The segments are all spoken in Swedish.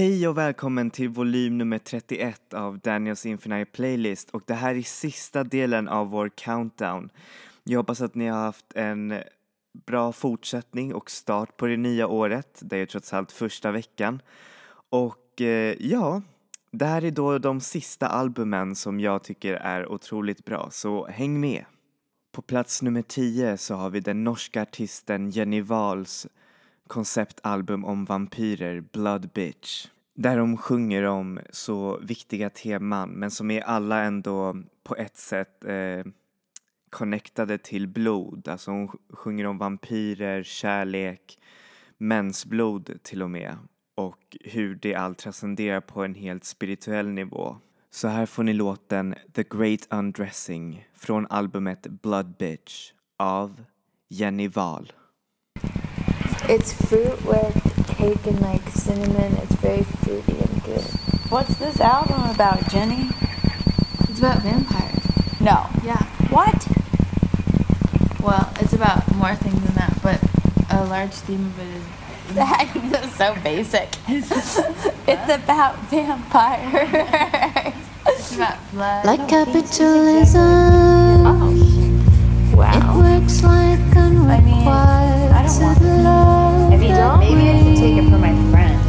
Hej och välkommen till volym nummer 31 av Daniels Infinite Playlist och det här är sista delen av vår countdown. Jag hoppas att ni har haft en bra fortsättning och start på det nya året. Det är trots allt första veckan. Och eh, ja, det här är då de sista albumen som jag tycker är otroligt bra, så häng med! På plats nummer 10 så har vi den norska artisten Jenny Wahls konceptalbum om vampyrer, Blood Bitch. Där de sjunger om så viktiga teman men som är alla ändå på ett sätt eh, connectade till blod. Alltså hon sjunger om vampyrer, kärlek, mensblod till och med och hur det allt transcenderar på en helt spirituell nivå. Så här får ni låten The Great Undressing från albumet Blood Bitch av Jenny Wahl. It's fruit with cake and like cinnamon. It's very fruity and good. What's this album about, Jenny? It's about vampires. No. Yeah. What? Well, it's about more things than that, but a large theme of it is That is so basic. it's about vampires. it's about blood. Like oh, capitalism, oh, it Wow. works like unrequired I don't want it for my friends.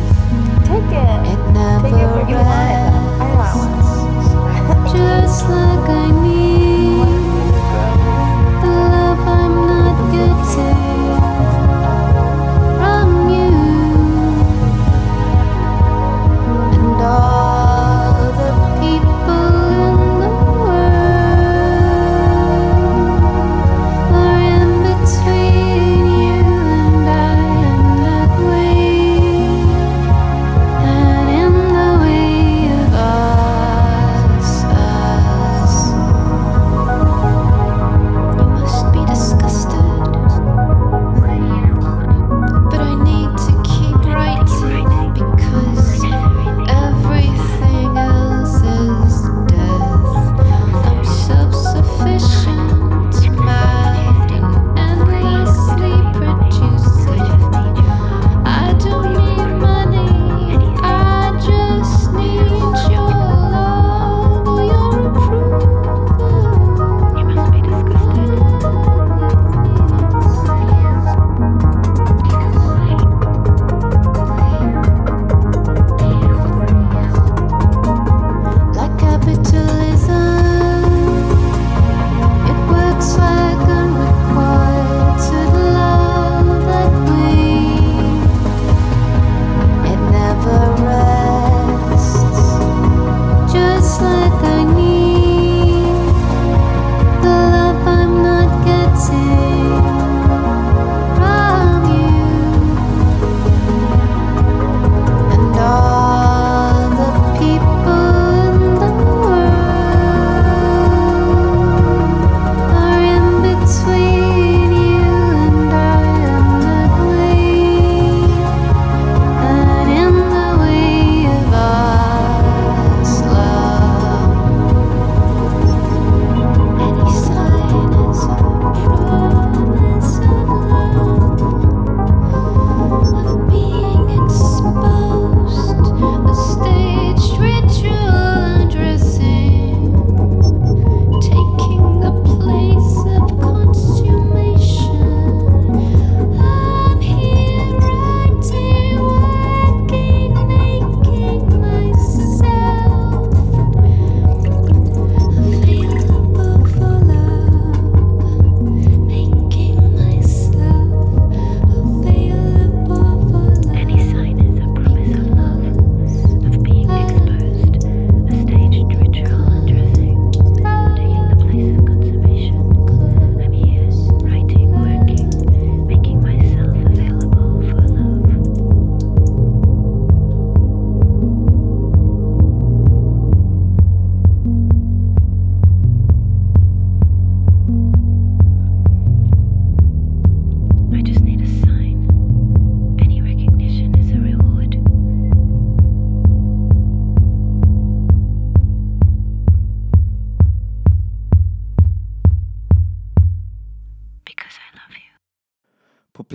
Take it. It never Take it for you want it. I want one. Just like I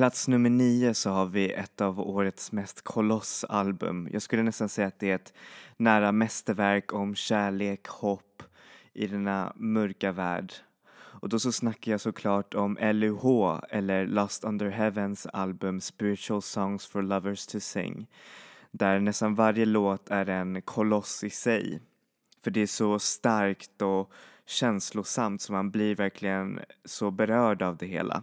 plats nummer nio så har vi ett av årets mest kolossalbum. Jag skulle nästan säga att det är ett nära mästerverk om kärlek, hopp i denna mörka värld. Och då så snackar jag såklart om LUH eller Lost Under Heavens album Spiritual Songs for Lovers to Sing. Där nästan varje låt är en koloss i sig. För det är så starkt och känslosamt så man blir verkligen så berörd av det hela.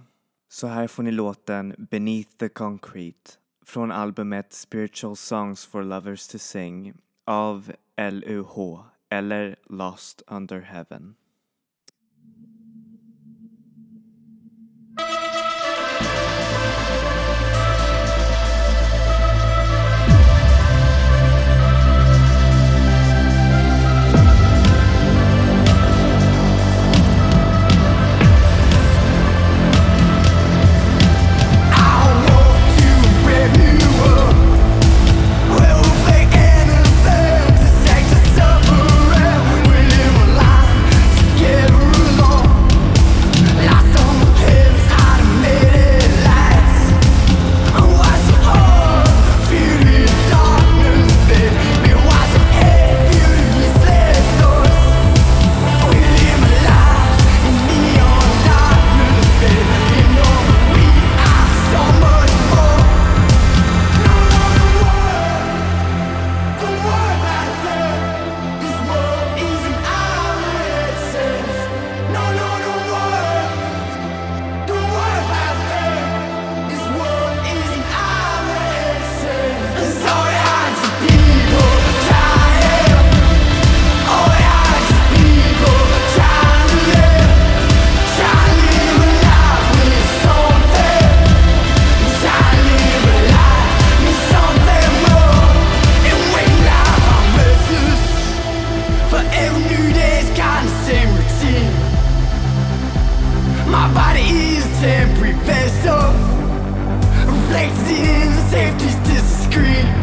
Så här får ni låten Beneath the Concrete från albumet Spiritual Songs for Lovers to Sing av LUH eller Lost Under Heaven. every vessel Reflected in the safety's discreet.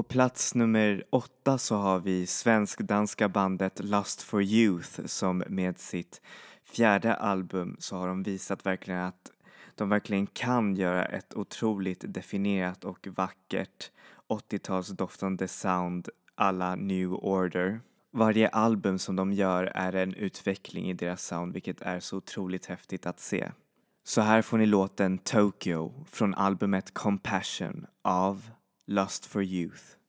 På plats nummer åtta så har vi svensk-danska bandet Lust for Youth som med sitt fjärde album så har de visat verkligen att de verkligen kan göra ett otroligt definierat och vackert 80-talsdoftande sound alla New Order. Varje album som de gör är en utveckling i deras sound vilket är så otroligt häftigt att se. Så här får ni låten Tokyo från albumet Compassion av Lust for Youth.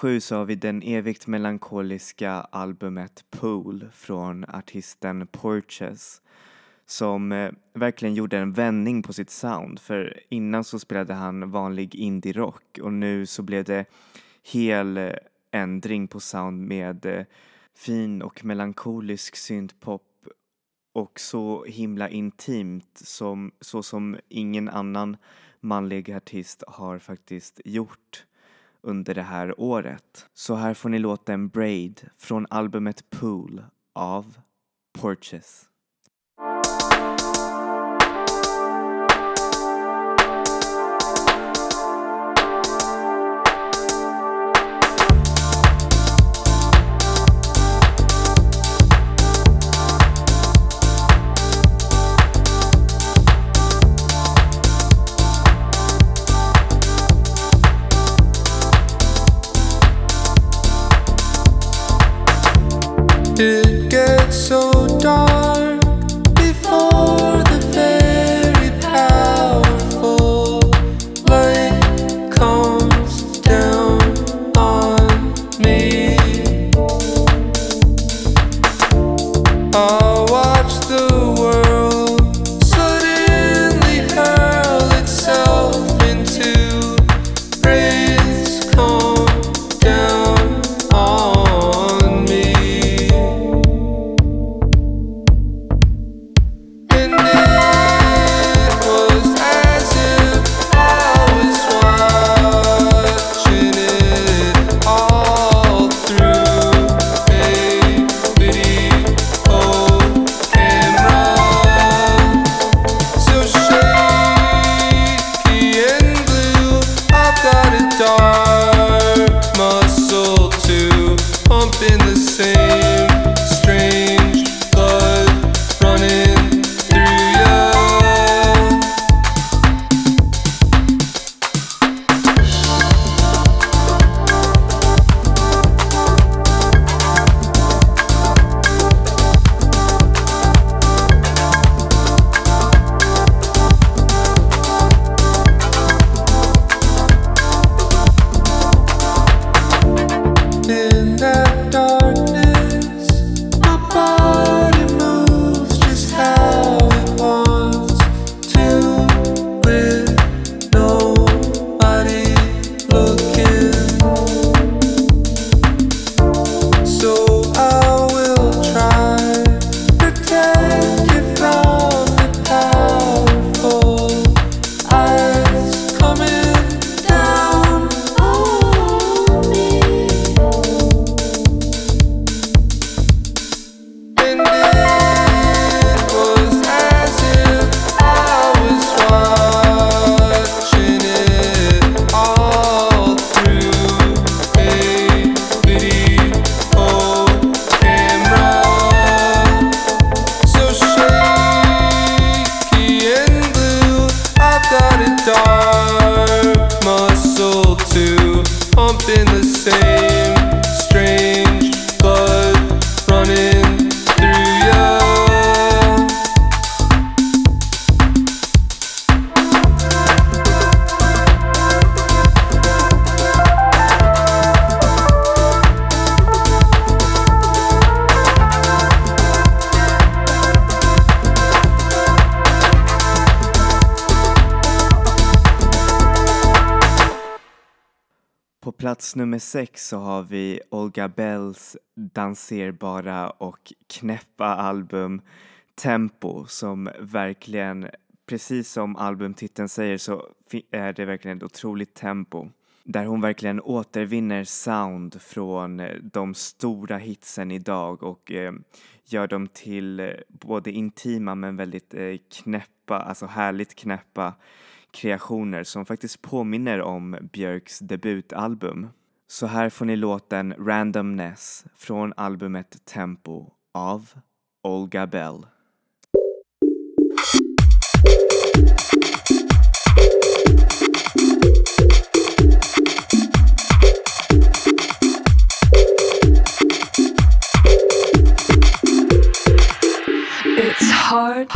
2007 så har vi den evigt melankoliska albumet Pool från artisten Porches som eh, verkligen gjorde en vändning på sitt sound för innan så spelade han vanlig indie-rock och nu så blev det hel eh, ändring på sound med eh, fin och melankolisk syntpop och så himla intimt som, så som ingen annan manlig artist har faktiskt gjort under det här året. Så här får ni låten Braid från albumet Pool av Porches. Plats nummer sex så har vi Olga Bells danserbara och knäppa album Tempo som verkligen, precis som albumtiteln säger så är det verkligen ett otroligt tempo. Där hon verkligen återvinner sound från eh, de stora hitsen idag och eh, gör dem till eh, både intima men väldigt eh, knäppa, alltså härligt knäppa kreationer som faktiskt påminner om Björks debutalbum. Så här får ni låten Randomness från albumet Tempo av Olga Bell. It's hard,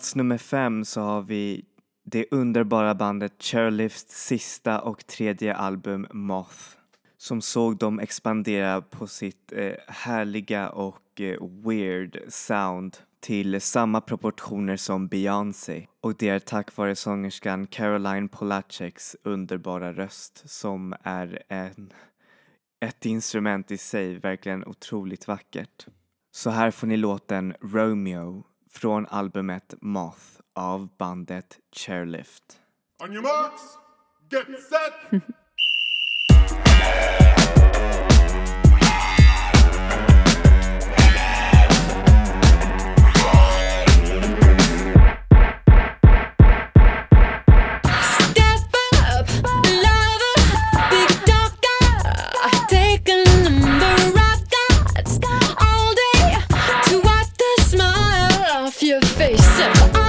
plats nummer fem så har vi det underbara bandet Chairlifts sista och tredje album Moth som såg dem expandera på sitt eh, härliga och eh, weird sound till samma proportioner som Beyoncé och det är tack vare sångerskan Caroline Polacheks underbara röst som är en, ett instrument i sig, verkligen otroligt vackert. Så här får ni låten Romeo från albumet Moth av bandet Chairlift. On your marks, get set. face.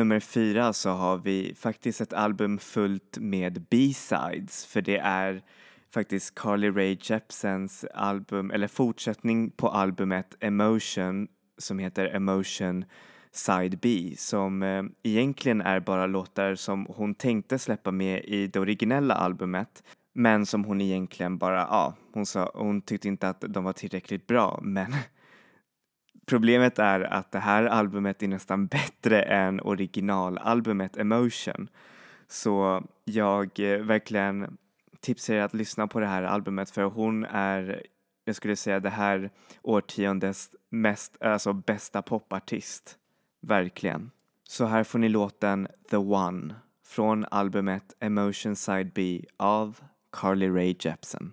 Nummer fyra så har vi faktiskt ett album fullt med B-sides för det är faktiskt Carly Rae Jepsens album eller fortsättning på albumet Emotion som heter Emotion Side B som eh, egentligen är bara låtar som hon tänkte släppa med i det originella albumet men som hon egentligen bara, ja, hon sa, hon tyckte inte att de var tillräckligt bra men Problemet är att det här albumet är nästan bättre än originalalbumet Emotion. Så jag eh, verkligen tipsar er att lyssna på det här albumet för hon är, jag skulle säga det här årtiondets mest, alltså bästa popartist. Verkligen. Så här får ni låten The One från albumet Emotion Side B av Carly Rae Jepsen.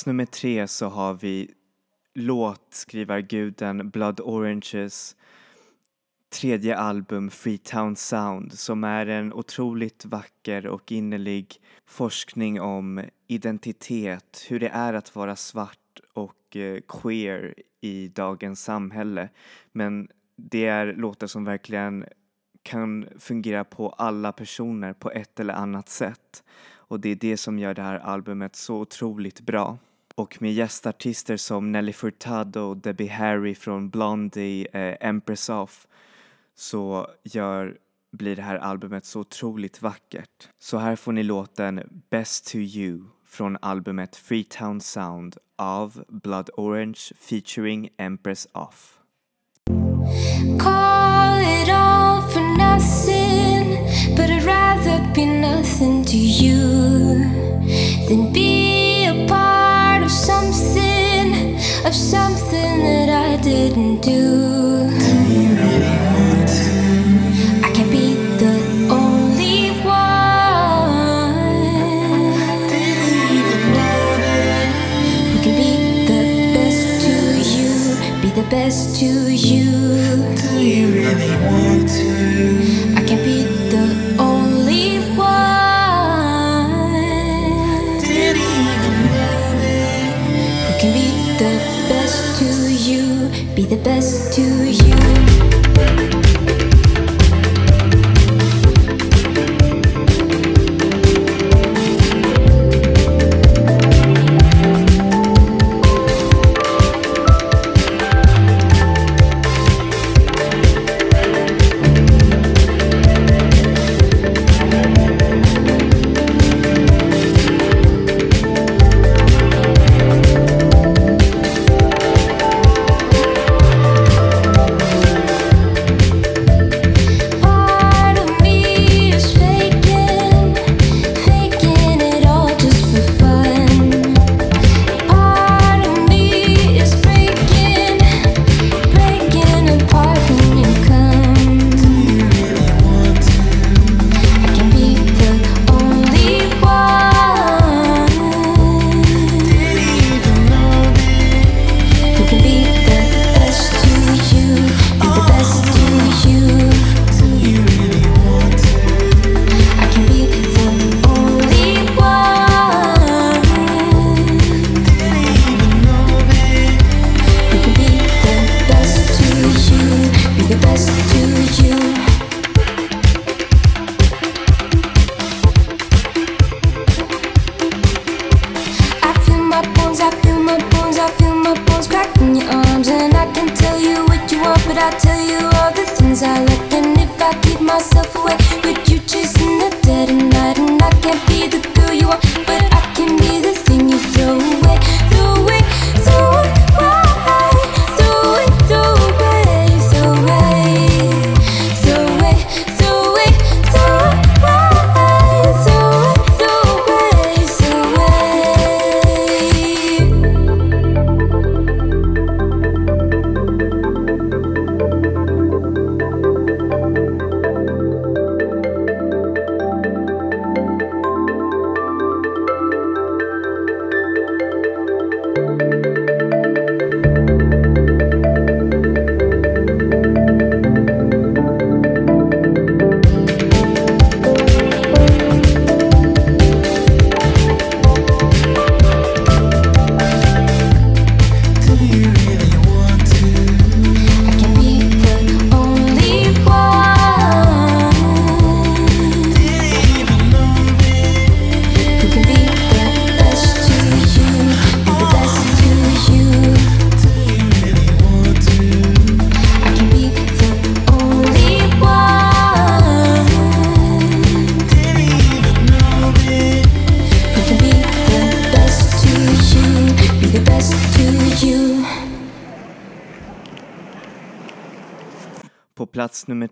Plats nummer tre så har vi låtskrivarguden Blood Oranges tredje album Freetown Sound som är en otroligt vacker och innerlig forskning om identitet, hur det är att vara svart och eh, queer i dagens samhälle. Men det är låtar som verkligen kan fungera på alla personer på ett eller annat sätt och det är det som gör det här albumet så otroligt bra och med gästartister som Nelly Furtado, Debbie Harry från Blondie, eh, Empress Off så gör, blir det här albumet så otroligt vackert. Så här får ni låten Best to you från albumet Freetown Sound av Blood Orange featuring Empress Off. Call best to you.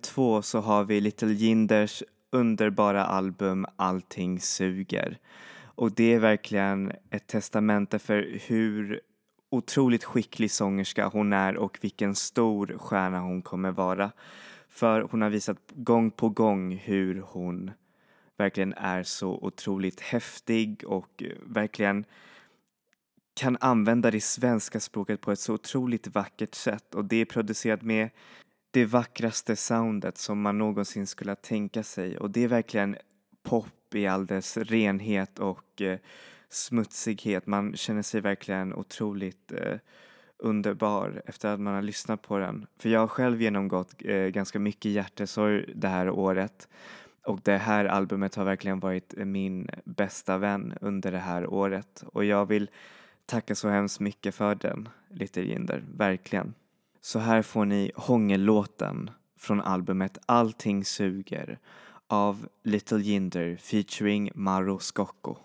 Två så har vi Little Jinders underbara album Allting suger. Och det är verkligen ett testamente för hur otroligt skicklig sångerska hon är och vilken stor stjärna hon kommer vara. För hon har visat gång på gång hur hon verkligen är så otroligt häftig och verkligen kan använda det svenska språket på ett så otroligt vackert sätt och det är producerat med det vackraste soundet som man någonsin skulle tänka sig och det är verkligen pop i all dess renhet och eh, smutsighet. Man känner sig verkligen otroligt eh, underbar efter att man har lyssnat på den. För jag har själv genomgått eh, ganska mycket hjärtesorg det här året och det här albumet har verkligen varit min bästa vän under det här året och jag vill tacka så hemskt mycket för den, Little Jinder, verkligen. Så här får ni hångellåten från albumet Allting suger av Little Jinder featuring Maro Scocco.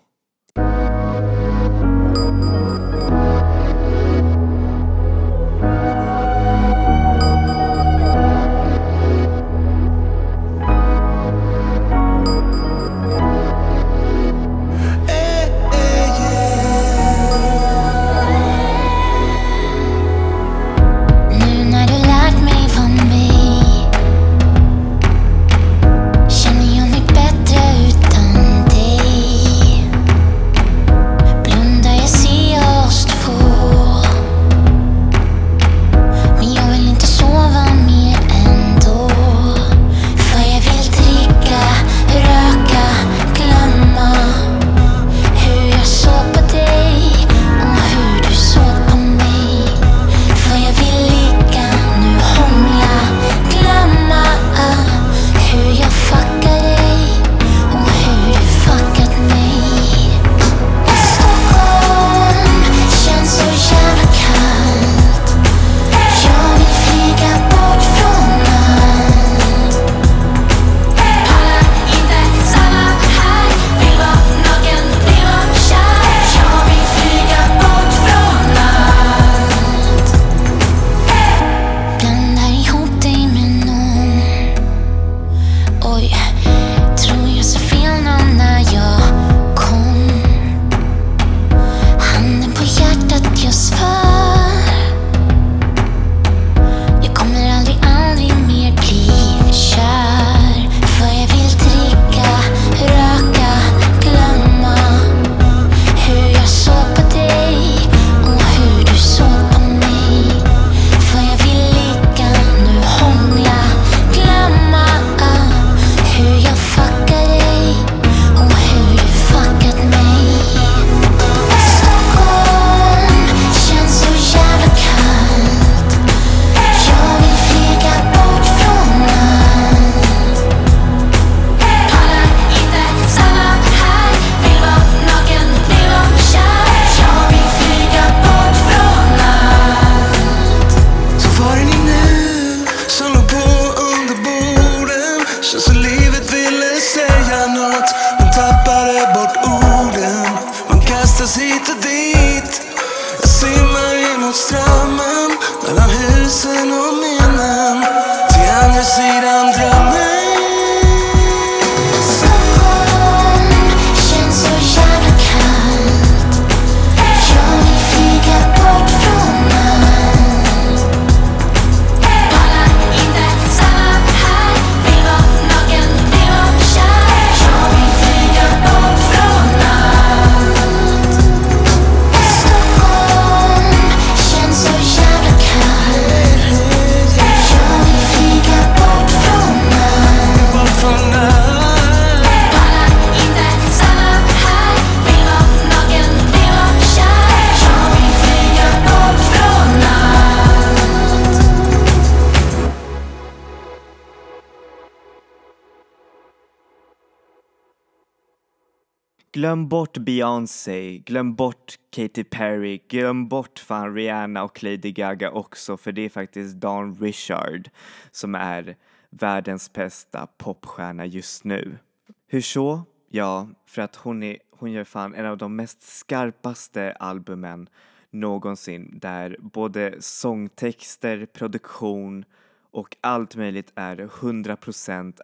Glöm bort Beyoncé, glöm bort Katy Perry, glöm bort fan Rihanna och Lady Gaga också för det är faktiskt Dan Richard som är världens bästa popstjärna just nu. Hur så? Ja, för att hon, är, hon gör fan en av de mest skarpaste albumen någonsin där både sångtexter, produktion och allt möjligt är 100%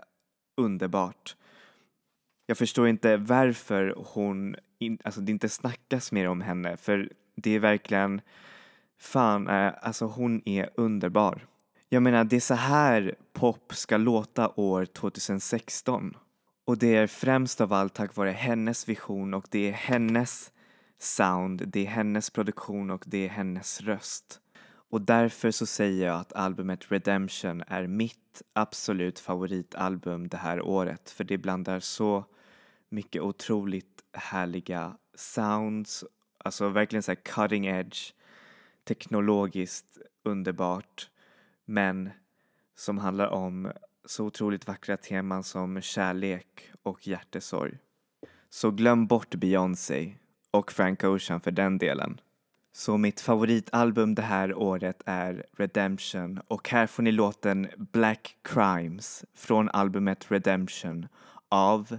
underbart. Jag förstår inte varför hon, in, alltså det inte snackas mer om henne för det är verkligen, fan, eh, alltså hon är underbar. Jag menar, det är så här pop ska låta år 2016. Och det är främst av allt tack vare hennes vision och det är hennes sound, det är hennes produktion och det är hennes röst. Och därför så säger jag att albumet Redemption är mitt absolut favoritalbum det här året för det blandar så mycket otroligt härliga sounds, alltså verkligen så här cutting edge, teknologiskt underbart men som handlar om så otroligt vackra teman som kärlek och hjärtesorg. Så glöm bort Beyoncé och Frank Ocean för den delen. Så mitt favoritalbum det här året är Redemption och här får ni låten Black Crimes från albumet Redemption av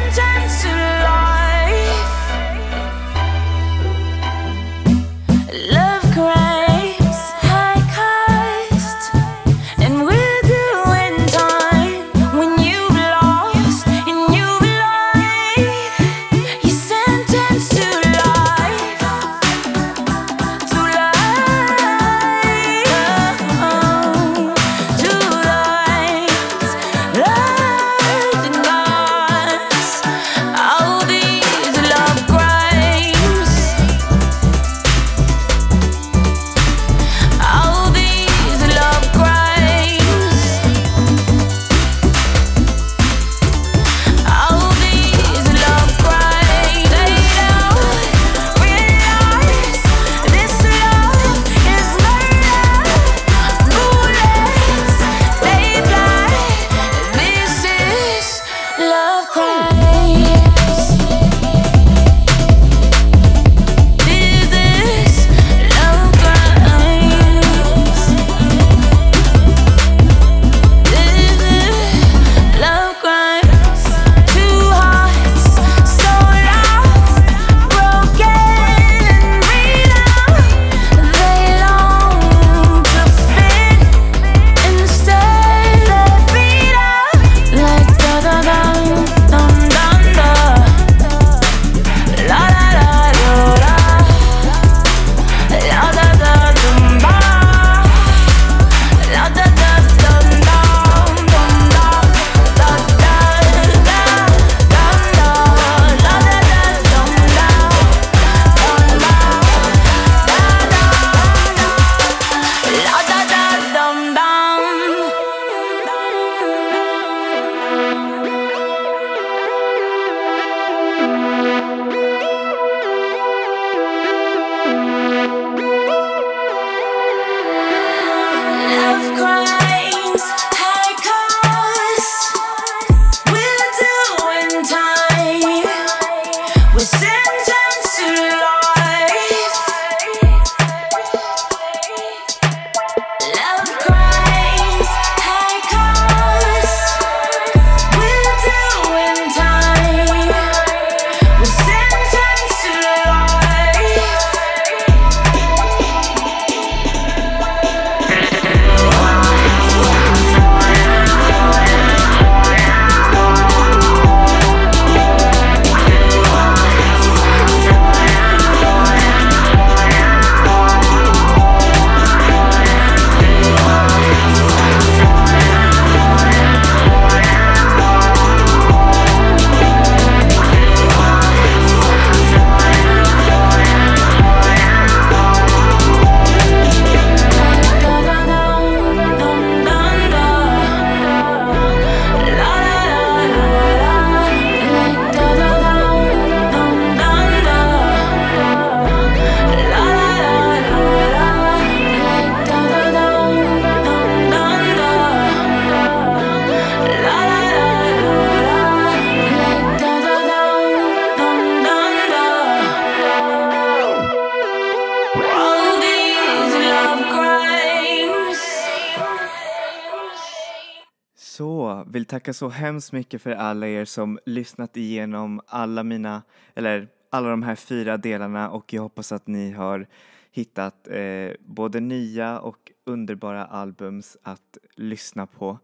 tacka så hemskt mycket för alla er som lyssnat igenom alla mina, eller alla de här fyra delarna och jag hoppas att ni har hittat eh, både nya och underbara albums att lyssna på.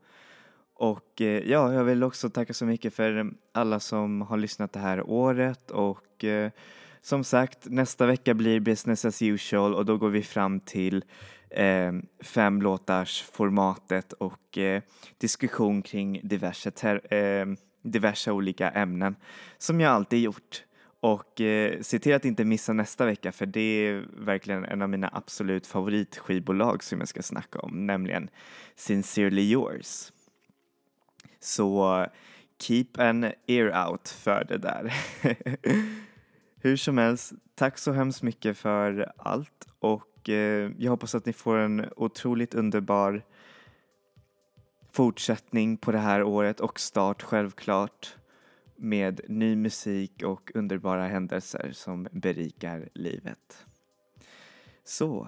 Och eh, ja, jag vill också tacka så mycket för alla som har lyssnat det här året och eh, som sagt, nästa vecka blir business as usual och då går vi fram till eh, fem låtars formatet och eh, diskussion kring diverse, ter- eh, diverse olika ämnen som jag alltid gjort. Och eh, se till att inte missa nästa vecka för det är verkligen en av mina absolut favoritskivbolag som jag ska snacka om, nämligen Sincerely Yours. Så keep an ear out för det där. Hur som helst, tack så hemskt mycket för allt och eh, jag hoppas att ni får en otroligt underbar fortsättning på det här året och start självklart med ny musik och underbara händelser som berikar livet. Så,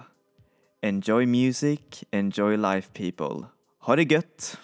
enjoy music, enjoy life people. Ha det gött!